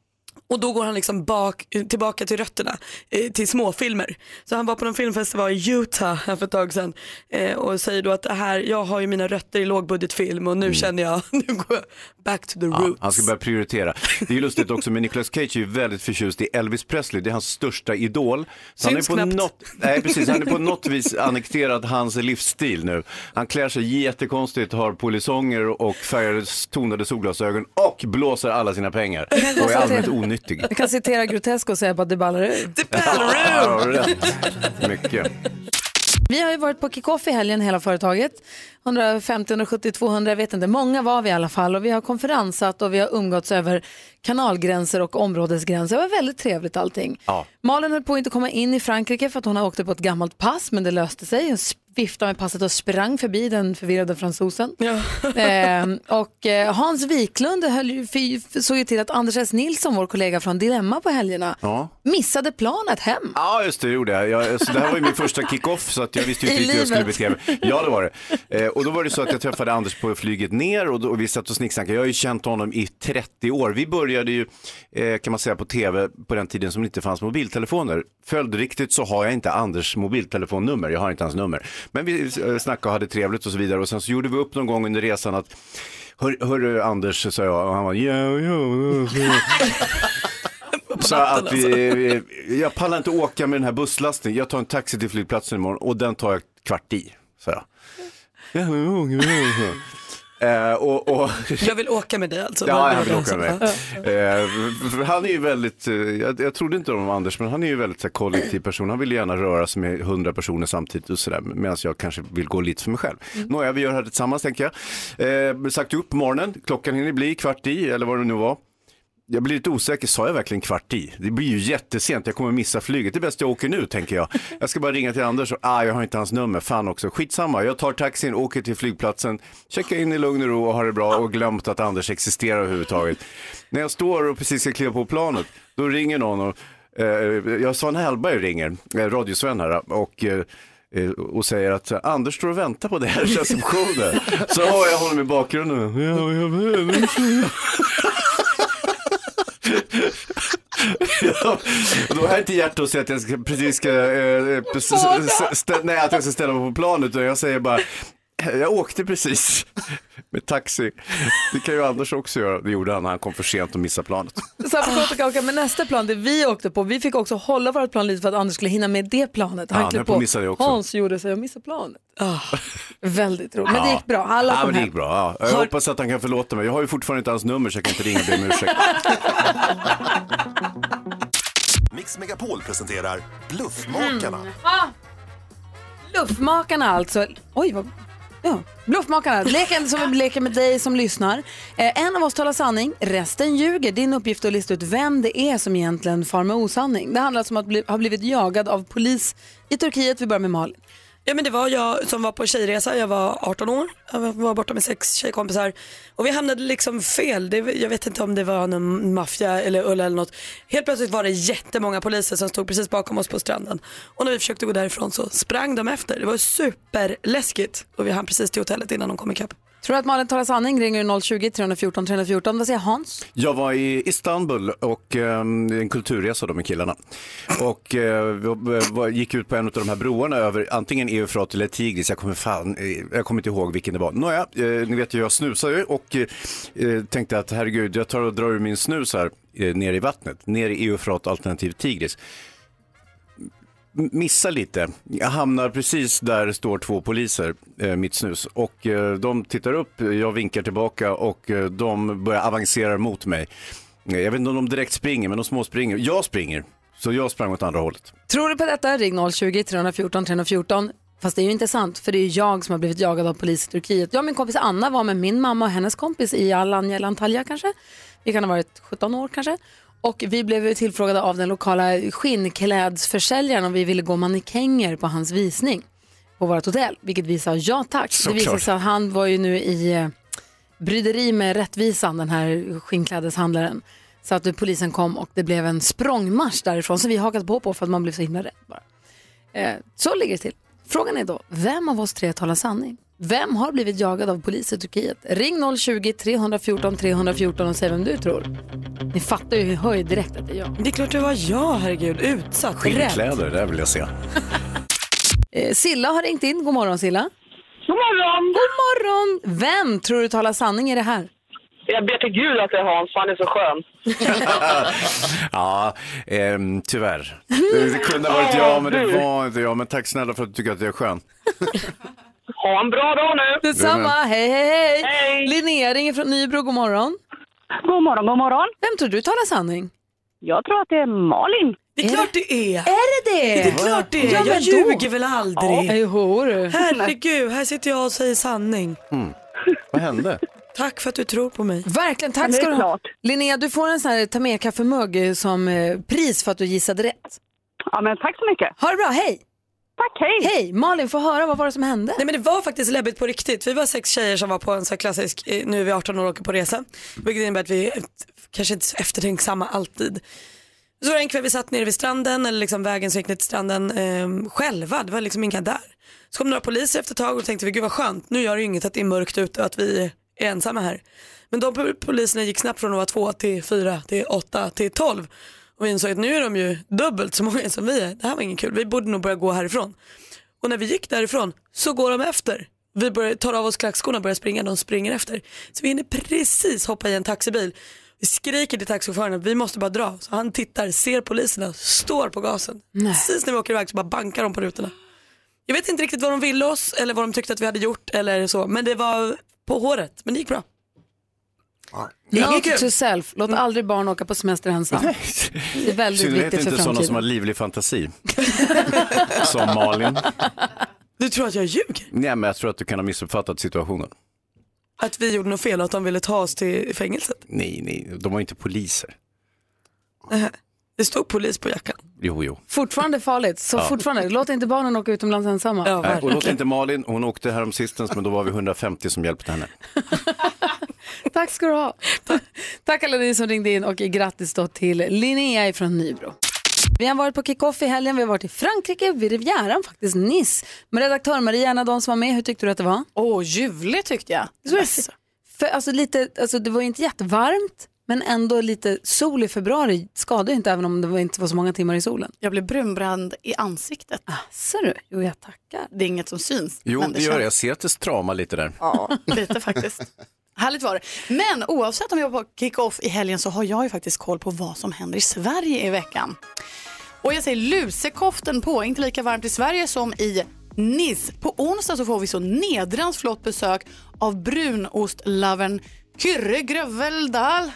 Och då går han liksom bak, tillbaka till rötterna, eh, till småfilmer. Så han var på någon filmfestival i Utah här för ett tag sedan eh, och säger då att här, jag har ju mina rötter i lågbudgetfilm och nu känner jag, [laughs] nu går jag back to the Mm. Ja, roots. han ska börja prioritera. Det är lustigt också, men Nicolas Cage är ju väldigt förtjust i Elvis Presley. Det är hans största idol. Så han är Syns på knappt. något, nej, precis, han är på något vis annekterat hans livsstil nu. Han klär sig jättekonstigt, har polisonger och färgade tonade solglasögon och blåser alla sina pengar. Och är allmänt onyttig. Jag kan citera Grotesco och säga bara det ballar ur. Ja, rätt. Mycket. Vi har ju varit på kick-off i helgen hela företaget. 150, 170, 200, jag vet inte. Många var vi i alla fall och vi har konferensat och vi har umgåtts över kanalgränser och områdesgränser. Det var väldigt trevligt allting. Ja. Malin höll på att inte komma in i Frankrike för att hon åkte på ett gammalt pass men det löste sig. Viftade med passet och sprang förbi den förvirrade fransosen. [laughs] Ehm, och eh, Hans Wiklund höll, ju- såg ju till att Anders S. Nilsson, vår kollega från Dilemma på helgerna, Ja. missade planet hem. Ja, just det, det gjorde jag. jag så det här var ju min första kick-off så att jag visste ju inte hur jag skulle bete mig. Ja, det var det. Eh, och då var det så att jag träffade Anders på flyget ner och, då, och vi satt och snicksnackade. Jag har ju känt honom i 30 år. Vi började ju, eh, kan man säga, på tv på den tiden som det inte fanns mobiltelefoner. Följdriktigt så har jag inte Anders mobiltelefonnummer, jag har inte hans nummer. Men vi eh, snackade och hade trevligt och så vidare och sen så gjorde vi upp någon gång under resan att Hör, hörru Anders, sa jag och han var ja, ja, ja. Så [laughs] att vi, vi, jag pallar inte åka med den här busslasten. Jag tar en taxi till flygplatsen imorgon och den tar jag kvart i, sa jag. Eh, och, och, [laughs] Jag vill åka med dig alltså. Ja, jag vill åka med. alltså? Eh, han är ju väldigt, eh, jag, jag trodde inte om Anders, men han är ju väldigt så här, kollektiv person. Han vill gärna röra sig med hundra personer samtidigt och sådär, medan jag kanske vill gå lite för mig själv. Mm. Nåja, vi gör det här tillsammans tänker jag. Eh, sagt upp morgonen, klockan hinner bli kvart i, eller vad det nu var. Jag blir lite osäker, sa jag verkligen kvart i? Det blir ju jättesent, jag kommer missa flyget. Det är bäst jag åker nu tänker jag. [laughs] Jag ska bara ringa till Anders och ah, jag har inte hans nummer, fan också. Skitsamma, jag tar taxin, åker till flygplatsen, checkar in i lugn och ro och har det bra och glömt att Anders existerar överhuvudtaget. När jag står och precis ska kliva på planet, då ringer någon och eh, jag Svan Hellberg ringer, eh, radiosven här och eh, eh, och säger att Anders står och väntar på det här receptionen. [laughs] Så har jag honom i bakgrunden. Ja, jag vet. Ja, och då har jag inte hjärta att säga att jag ska, precis ska, eh, stä, nej, att jag ska ställa mig på planet utan jag säger bara jag åkte precis med taxi. Det kan ju Anders också göra. Det gjorde han när han kom för sent och missade planet. På och men nästa plan, det vi åkte på, vi fick också hålla vårt plan lite för att Anders skulle hinna med det planet. Ja, Han klev höll på att missa det också. Hans gjorde sig och missade planet. Ah, väldigt roligt, men det Ja. gick bra. Alla ja, kom men det hem. gick bra. Ja. Jag Har- hoppas att han kan förlåta mig. Jag har ju fortfarande inte hans nummer så jag kan inte ringa och be om ursäkt. [laughs] Mix Megapol presenterar Bluffmakarna. Mm. Ah. Bluffmakarna alltså. Oj, vad... Ja, Bluffmakarna, leken som vi leker med dig som lyssnar. Eh, en av oss talar sanning, resten ljuger. Din uppgift är att lista ut vem det är som egentligen far med osanning. Det handlar alltså om att bli, ha blivit jagad av polis i Turkiet. Vi börjar med Malin. Ja men det var jag som var på tjejresa, jag var 18 år, jag var borta med sex tjejkompisar och vi hamnade liksom fel. Det, jag vet inte om det var någon maffia eller Ulla eller något. Helt plötsligt var det jättemånga poliser som stod precis bakom oss på stranden och när vi försökte gå därifrån så sprang de efter. Det var superläskigt och vi hann precis till hotellet innan de kom ikapp. Tror du att Malin talar sanning ringer du 020-314 314. Vad säger Hans? Jag var i Istanbul och eh, en kulturresa då med killarna. Och eh, eh vi gick ut på en av de här broarna över antingen Eufrat eller Tigris. Jag kommer, fan, eh, jag kommer inte ihåg vilken det var. Nåja, eh, ni vet ju jag snusar ju och eh, eh tänkte att herregud, jag tar och drar ur min snus här eh, ner i vattnet. Ner i Eufrat alternativ Tigris. Missar lite. Jag hamnar precis där det står två poliser, eh, mitt snus. Och eh, de tittar upp, jag vinkar tillbaka och eh, de börjar avancera mot mig. Jag vet inte om de direkt springer, men de små springer. Jag springer, så jag sprang åt andra hållet. Tror du på detta? Ring 020-314 314. Fast det är ju inte sant, för det är jag som har blivit jagad av polis i Turkiet. Jag och min kompis Anna var med min mamma och hennes kompis i Alanya eller Antalya kanske. Vi kan ha varit 17 år kanske. Och vi blev tillfrågade av den lokala skinnklädsförsäljaren om vi ville gå mannekänger på hans visning på vårt hotell. Vilket vi sa ja tack. Det Såklart. visade sig att han var ju nu i eh, bryderi med rättvisan, den här skinnklädeshandlaren. Så att polisen kom och det blev en språngmarsch därifrån som vi hakat på på för att man blev så himla rädd bara. Eh, så ligger det till. Frågan är då, vem av oss tre talar sanning? Vem har blivit jagad av polis i Turkiet? Ring 020-314 314 och säg vem du tror. Ni fattar ju, hör ju direkt att det är jag. Det är klart det var jag, herregud. Utsatt. Skinnkläder, det där vill jag se. Eh, Silla har ringt in. God morgon Silla. God morgon! God morgon! Vem tror du talar sanning i det här? Jag ber till gud att det är Hans, för han är så skön. [laughs] ja, ehm, tyvärr. Det, det kunde ha varit jag, men det var inte jag. Men tack snälla för att du tycker att jag är skön. [laughs] Ha en bra dag nu! Detsamma, hej hej hej! Linnea ringer från Nybro, god morgon. God morgon, god morgon. Vem tror du talar sanning? Jag tror att det är Malin. Det är klart det är. Är det det? Det är klart det är. Ja, jag ljuger väl aldrig. Ja, jo, du. Herregud, här sitter jag och säger sanning. Mm. Vad hände? [laughs] Tack för att du tror på mig. Verkligen, tack ska du ha. Linnea, du får en sån här ta med kaffemugg som eh, pris för att du gissade rätt. Ja, men tack så mycket. Ha det bra, hej! Tack, hej! Hej! Malin, få höra, vad var det som hände? Nej men det var faktiskt läbbigt på riktigt. Vi var sex tjejer som var på en så här klassisk, eh, nu är vi 18 år och åker på resa. Vilket innebär att vi är kanske inte så eftertänksamma alltid. Så var det en kväll vi satt nere vid stranden, eller liksom vägen som gick ner till stranden eh, själva. Det var liksom inga där. Så kom några poliser efter ett tag och tänkte vi, gud vad skönt, nu gör det ju inget att det är mörkt ute och att vi är ensamma här. Men de po- poliserna gick snabbt från att vara två till fyra till åtta till tolv. Och vi insåg att nu är de ju dubbelt så många som vi är. Det här var inget kul, vi borde nog börja gå härifrån. Och när vi gick därifrån så går de efter. Vi börjar, tar av oss klackskorna och börjar springa, de springer efter. Så vi hinner precis hoppa i en taxibil. Vi skriker till taxichauffören att vi måste bara dra. Så han tittar, ser poliserna, står på gasen. Precis när vi åker iväg så bara bankar de på rutorna. Jag vet inte riktigt vad de ville oss eller vad de tyckte att vi hade gjort eller så. Men det var på håret, men det gick bra. Inget kul. to self, låt aldrig barn åka på semester ensam. Det är väldigt viktigt för inte sådana som har framtiden. livlig fantasi. [laughs] som Malin. Du tror att jag ljuger? Nej, men jag tror att du kan ha missuppfattat situationen. Att vi gjorde något fel och att de ville ta oss till fängelset? Nej, nej, de var inte poliser. Nähä. Det stod polis på jackan. Jo, jo. Fortfarande farligt, så Ja. fortfarande, låt inte barnen åka utomlands ensamma. Nej, och låt inte Malin, hon åkte härom sistens, men då var vi 150 som hjälpte henne. [laughs] Tack ska du ha. Tack alla ni som ringde in och grattis då till Linnea från Nybro. Vi har varit på kick-off i helgen, vi har varit i Frankrike, vid Rivieran faktiskt, Nice. Med redaktör Maria, en av de som var med, hur tyckte du att det var? Åh, ljuvligt tyckte jag. För, alltså, lite, alltså, det var inte jättevarmt, men ändå lite sol i februari skadar ju inte även om det inte var så många timmar i solen. Jag blev brunbränd i ansiktet. Ser du? Jo, jag tackar. Det är inget som syns. Jo, men det gör det. Jag ser att det stramar lite där. Ja, lite faktiskt. Härligt var det. Men oavsett om jag var på kick-off i helgen så har jag ju faktiskt koll på vad som händer i Sverige i veckan. Och jag säger lusekoften på, inte lika varmt i Sverige som i Nice. På onsdag så får vi så nedrans flott besök av brunost-lovern Kyrre Gröveldal.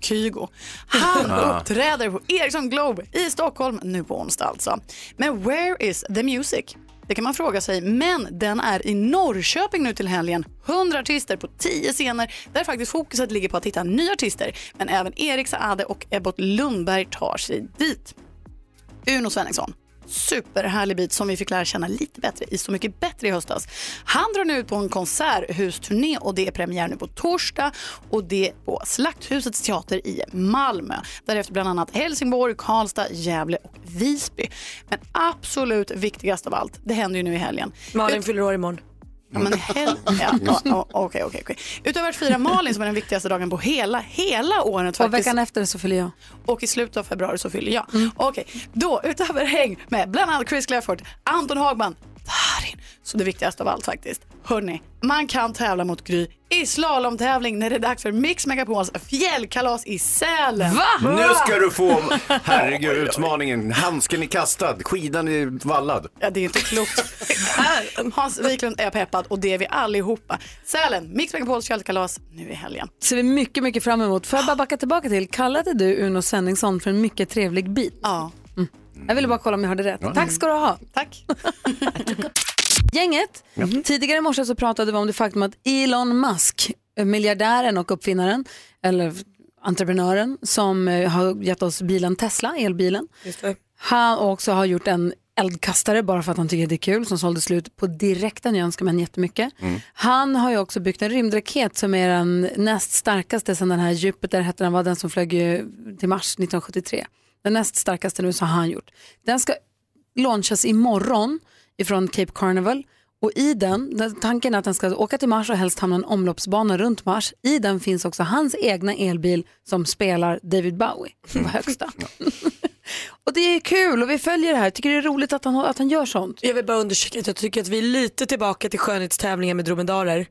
Kygo. Han uppträder på Ericsson Globe i Stockholm nu på onsdag alltså. Men where is the music? Det kan man fråga sig, men den är i Norrköping nu till helgen. 100 artister på 10 scener där faktiskt fokuset ligger på att hitta nya artister. Men även Erik Saade och Ebbot Lundberg tar sig dit. Uno Svenningsson, superhärlig bit som vi fick lära känna lite bättre i Så mycket bättre i höstas. Han drar nu ut på en konserthusturné och det är premiär nu på torsdag och det är på Slakthusets teater i Malmö. Därefter bland annat Helsingborg, Karlstad, Gävle och Visby. Men absolut viktigast av allt, det händer ju nu i helgen. Malin fyller år imorgon. Ja, men hel... [laughs] ja, okej. Utöver att fira Malin som är den viktigaste dagen på hela, hela året Och veckan efter så fyller jag. Och i slutet av februari så fyller jag. Okej, då utöver häng med bland annat Chris Clafford, Anton Hagman. Så det viktigaste av allt faktiskt. Hörni, man kan tävla mot Gry i slalomtävling när det är dags för Mix Megapols fjällkalas i Sälen. Nu ska du få, [laughs] herregud, utmaningen. Handsken är kastad, skidan är vallad. Ja, det är inte klokt. [laughs] Hans Wiklund är peppad och det är vi allihopa. Sälen, Mix Megapols fjällkalas nu i helgen. ser vi mycket, mycket fram emot. Får jag bara backa tillbaka till, kallade du Uno Svenningsson för en mycket trevlig bit? Ja. Mm. Jag ville bara kolla om jag hörde rätt. Ja. Tack ska du ha. Tack. [laughs] Gänget, tidigare i morse så pratade vi om det faktum att Elon Musk, miljardären och uppfinnaren, eller entreprenören som eh, har gett oss bilen Tesla, elbilen, han också har gjort en eldkastare bara för att han tycker det är kul som sålde slut på direkten. Jag önskar mig jättemycket. Han har ju också byggt en rymdraket som är den näst starkaste sedan den här Jupiter hette den, var den som flög till Mars 1973. Den näst starkaste nu så har han gjort. Den ska launchas imorgon ifrån Cape Carnival och i den, tanken är att den ska åka till Mars och helst hamna en omloppsbana runt Mars. I den finns också hans egna elbil som spelar David Bowie på [laughs] högsta. [laughs] och det är kul och vi följer det här. Tycker det är roligt att han, att han gör sånt. Jag vill bara undersöka att jag tycker att vi är lite tillbaka till skönhetstävlingar med dromedarer.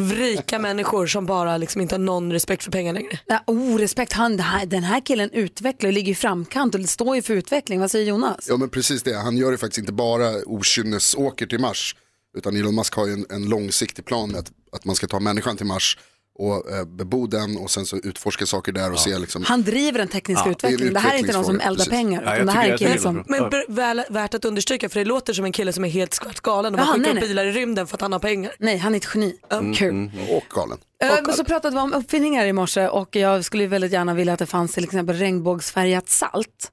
Rika människor som bara liksom inte har någon respekt för pengar längre. Ja, oh, respekt, han, den här killen utvecklar och ligger i framkant och det står ju för utveckling. Vad säger Jonas? Ja men precis det, han gör ju faktiskt inte bara okynnesåker till Mars. Utan Elon Musk har ju en, en långsiktig plan med att, att man ska ta människan till Mars och eh, bebo den och sen så utforska saker där och se liksom. Han driver den tekniska Ja, det är en utvecklingen. Det här är inte någon som eldar precis. pengar. Ja, det här är en kille som... Men väl, värt att understryka för det låter som en kille som är helt skvart galen och bara skickar nej, upp nej. bilar i rymden för att han har pengar. Nej, han är ett geni. Kul. Och galen. Eh, Men så pratade vi om uppfinningar i morse och jag skulle väldigt gärna vilja att det fanns till exempel regnbågsfärgat salt.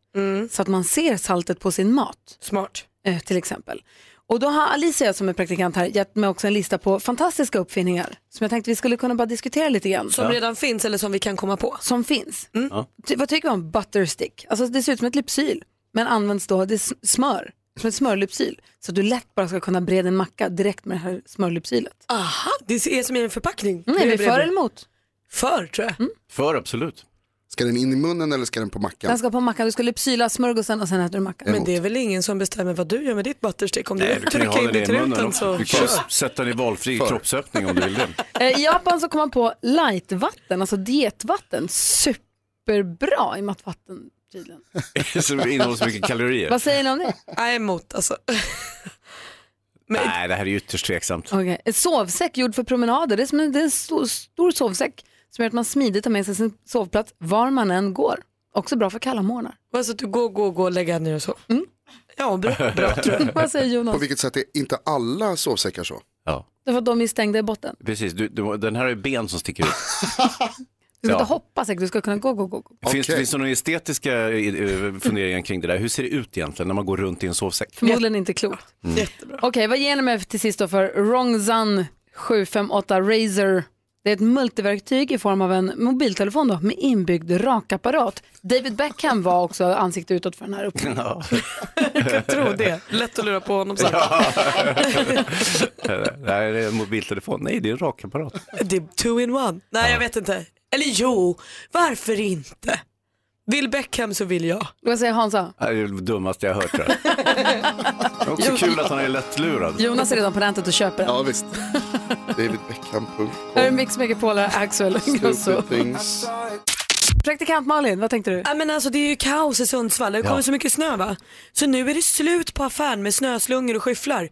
Så att man ser saltet på sin mat. Smart. Eh, till exempel. Och då har Alicia som är praktikant här gett mig också en lista på fantastiska uppfinningar som jag tänkte vi skulle kunna bara diskutera lite grann. Som redan finns eller som vi kan komma på. Som finns. Ja. Ty- vad tycker vi om butterstick? Alltså det ser ut som ett lypsyl men används då, det är smör, som ett smörlypsyl. Så att du lätt bara ska kunna breda en macka direkt med det här smörlypsylet. Aha, det är som i en förpackning. Mm, är vi för eller emot? För tror jag. För absolut. Ska den in i munnen eller ska den på mackan? Den ska på mackan, du ska lypsyla smörgåsen och sen äter du mackan. Men det är väl ingen som bestämmer vad du gör med ditt butterstick. Om Nej, du trycker in den det i truten så Du kan sätta den i valfri kroppsöppning om du vill det. [laughs] Eh, I Japan så kom man på lightvatten, alltså dietvatten. Superbra i och med att vatten tydligen. [laughs] Som innehåller så mycket kalorier. Vad säger ni om det? Jag är emot alltså. [laughs] Nej, det här är ytterst tveksamt. Okay. Ett sovsäck gjord för promenader. Det är, som en, det är en stor, stor sovsäck som gör att man smidigt tar med sig sin sovplats var man än går. Också bra för kalla morgnar. Alltså att du går, går, går, lägger ner och så. Mm. Ja, bra, [laughs] bra tror jag. Vad säger Jonas? På vilket sätt är inte alla sovsäckar så? Ja, Därför att de är stängda i botten. precis. Du, du, den här har ju ben som sticker ut. [laughs] Du ska Ja. inte hoppa säkert, du ska kunna gå, gå, gå. Finns, finns det några estetiska eh, funderingar kring det där? Hur ser det ut egentligen när man går runt i en sovsäck? Förmodligen inte klokt. Mm. Okej, vad ger ni mig till sist då för Rongzan 758 Razer? Det är ett multiverktyg i form av en mobiltelefon då, med inbyggd rakapparat. David Beckham var också ansikte utåt för den här uppfinningen. [laughs] Ja. Jag kan tro det. Lätt att lura på honom så. [laughs] det här är en mobiltelefon. Nej, det är en rakapparat. Det är two in one. Nej, jag vet inte. Eller jo, varför inte? Vill Beckham så vill jag. Vad säger Hansa? Det är det dummaste jag har hört. Tror jag. Det är också kul att han är lättlurad. Jonas är redan på nätet och köper den. Ja visst. Davidbeckham.com. Här är Mix Megapol, här är Axel Ingrosso. Praktikant Malin, vad tänkte du? Ja, men alltså, det är ju kaos i Sundsvall, det kommer Ja. så mycket snö va? Så nu är det slut på affären med snöslungor och skyfflar.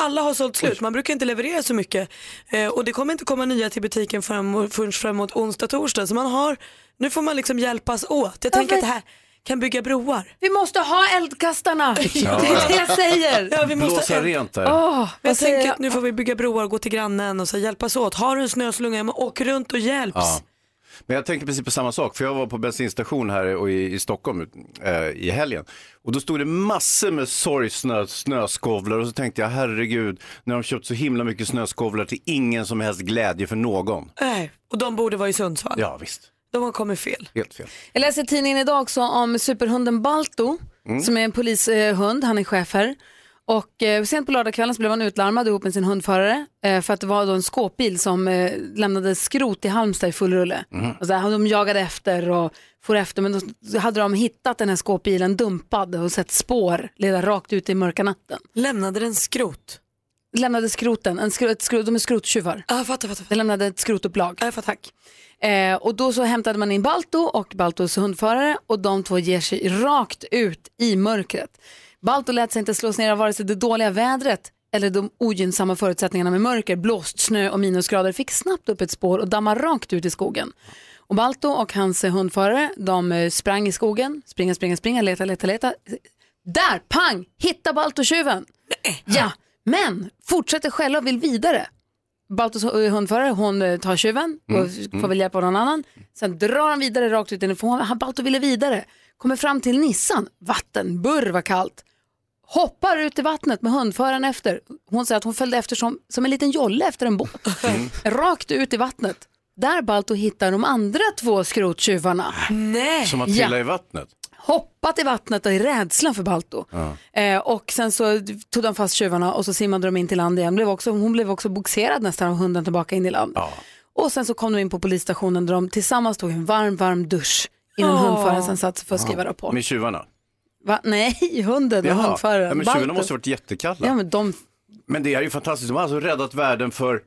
Alla har sålt slut, man brukar inte leverera så mycket. Eh, och det kommer inte komma nya till butiken förrän, förrän framåt onsdag, torsdag. Så man har, nu får man liksom hjälpas åt. Jag tänker att det här kan bygga broar. Vi måste ha eldkastarna! [laughs] Ja. Det är det jag säger! Ja, vi måste Blåsa rent där. Vad jag tänker att nu får vi bygga broar och gå till grannen och så hjälpas åt. Har du en snöslunga, åk runt och hjälps. Ja. Men jag tänker precis på samma sak, för jag var på bensinstation här och i, i Stockholm eh, i helgen. Och då stod det massor med sorgsnö, snöskovlar och så tänkte jag, herregud, när de köpt så himla mycket snöskovlar till ingen som helst glädje för någon. Nej, och de borde vara i Sundsvall. Ja, visst. De har kommit fel. Helt fel. Jag läser i tidningen idag också om superhunden Balto Mm. som är en polishund, han är chef här. Och eh, sent på lördagskvällen så blev han utlarmad ihop med sin hundförare eh, för att det var då en skåpbil som eh, lämnade skrot i Halmstad i full rulle. Mhm. Och så här, de jagade efter och for efter men då hade de hittat den här skåpbilen dumpad och sett spår leda rakt ut i mörka natten. Lämnade den skrot? Lämnade skroten, en skro, ett skrot, de är skrottjuvar. Ja, fattar, fattar. Den lämnade ett skrotupplag. Ja, fattar. Tack. Eh, och då så hämtade man in Balto och Baltos hundförare och de två ger sig rakt ut i mörkret. Balto lät sig inte slås ner av vare sig det dåliga vädret eller de ogynnsamma förutsättningarna med mörker, blåst, snö och minusgrader fick snabbt upp ett spår och dammar rakt ut i skogen. Och Balto och hans hundförare, de eh, sprang i skogen, springa, springa, springa, leta, leta, leta. Där, pang, hitta Balto tjuven. Ja, men fortsätter själva och vill vidare. Baltos hu- hundförare, hon eh, tar tjuven och Mm, får mm. väl hjälp av någon annan. Sen drar han vidare rakt ut i den, för hon- han- Balto ville vidare. Kommer fram till Nissan, vatten, burr vad kallt. Hoppar ut i vattnet med hundföraren efter. Hon säger att hon följde efter som, som en liten jolle efter en båt. [laughs] Rakt ut i vattnet. Där Balto hittar de andra två skrottjuvarna. Nej. Som att trilla i vattnet. Hoppat i vattnet och i rädslan för Balto. Ja. Eh, och sen så tog de fast tjuvarna och så simmade de in till land igen. Blev också, hon blev också boxerad nästan av hunden tillbaka in i land. Och sen så kom de in på polisstationen där de tillsammans tog en varm, varm dusch innan Åh. hundföraren sen satt för att skriva rapport. Med tjuvarna. Va? Nej, [laughs] hunden och hundföraren. Ja, men tjuvarna Balto. måste ha varit jättekalla. Ja, men de... Men det är ju fantastiskt, de har alltså räddat världen för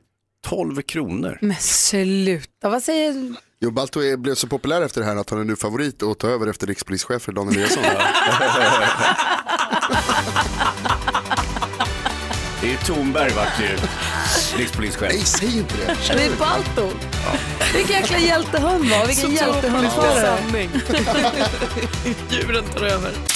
12 kronor. Men sluta, vad säger Jo, Balto är, blev så populär efter det här att han är nu favorit att ta över efter rikspolischef Dan Eliasson. [laughs] Det är ju Thornberg vart ju rikspolischef. Nej, säg inte det. Det är Balto. Vilken jäkla hjältehund var Vilken hjältehundförare. [laughs] Djuren tar över.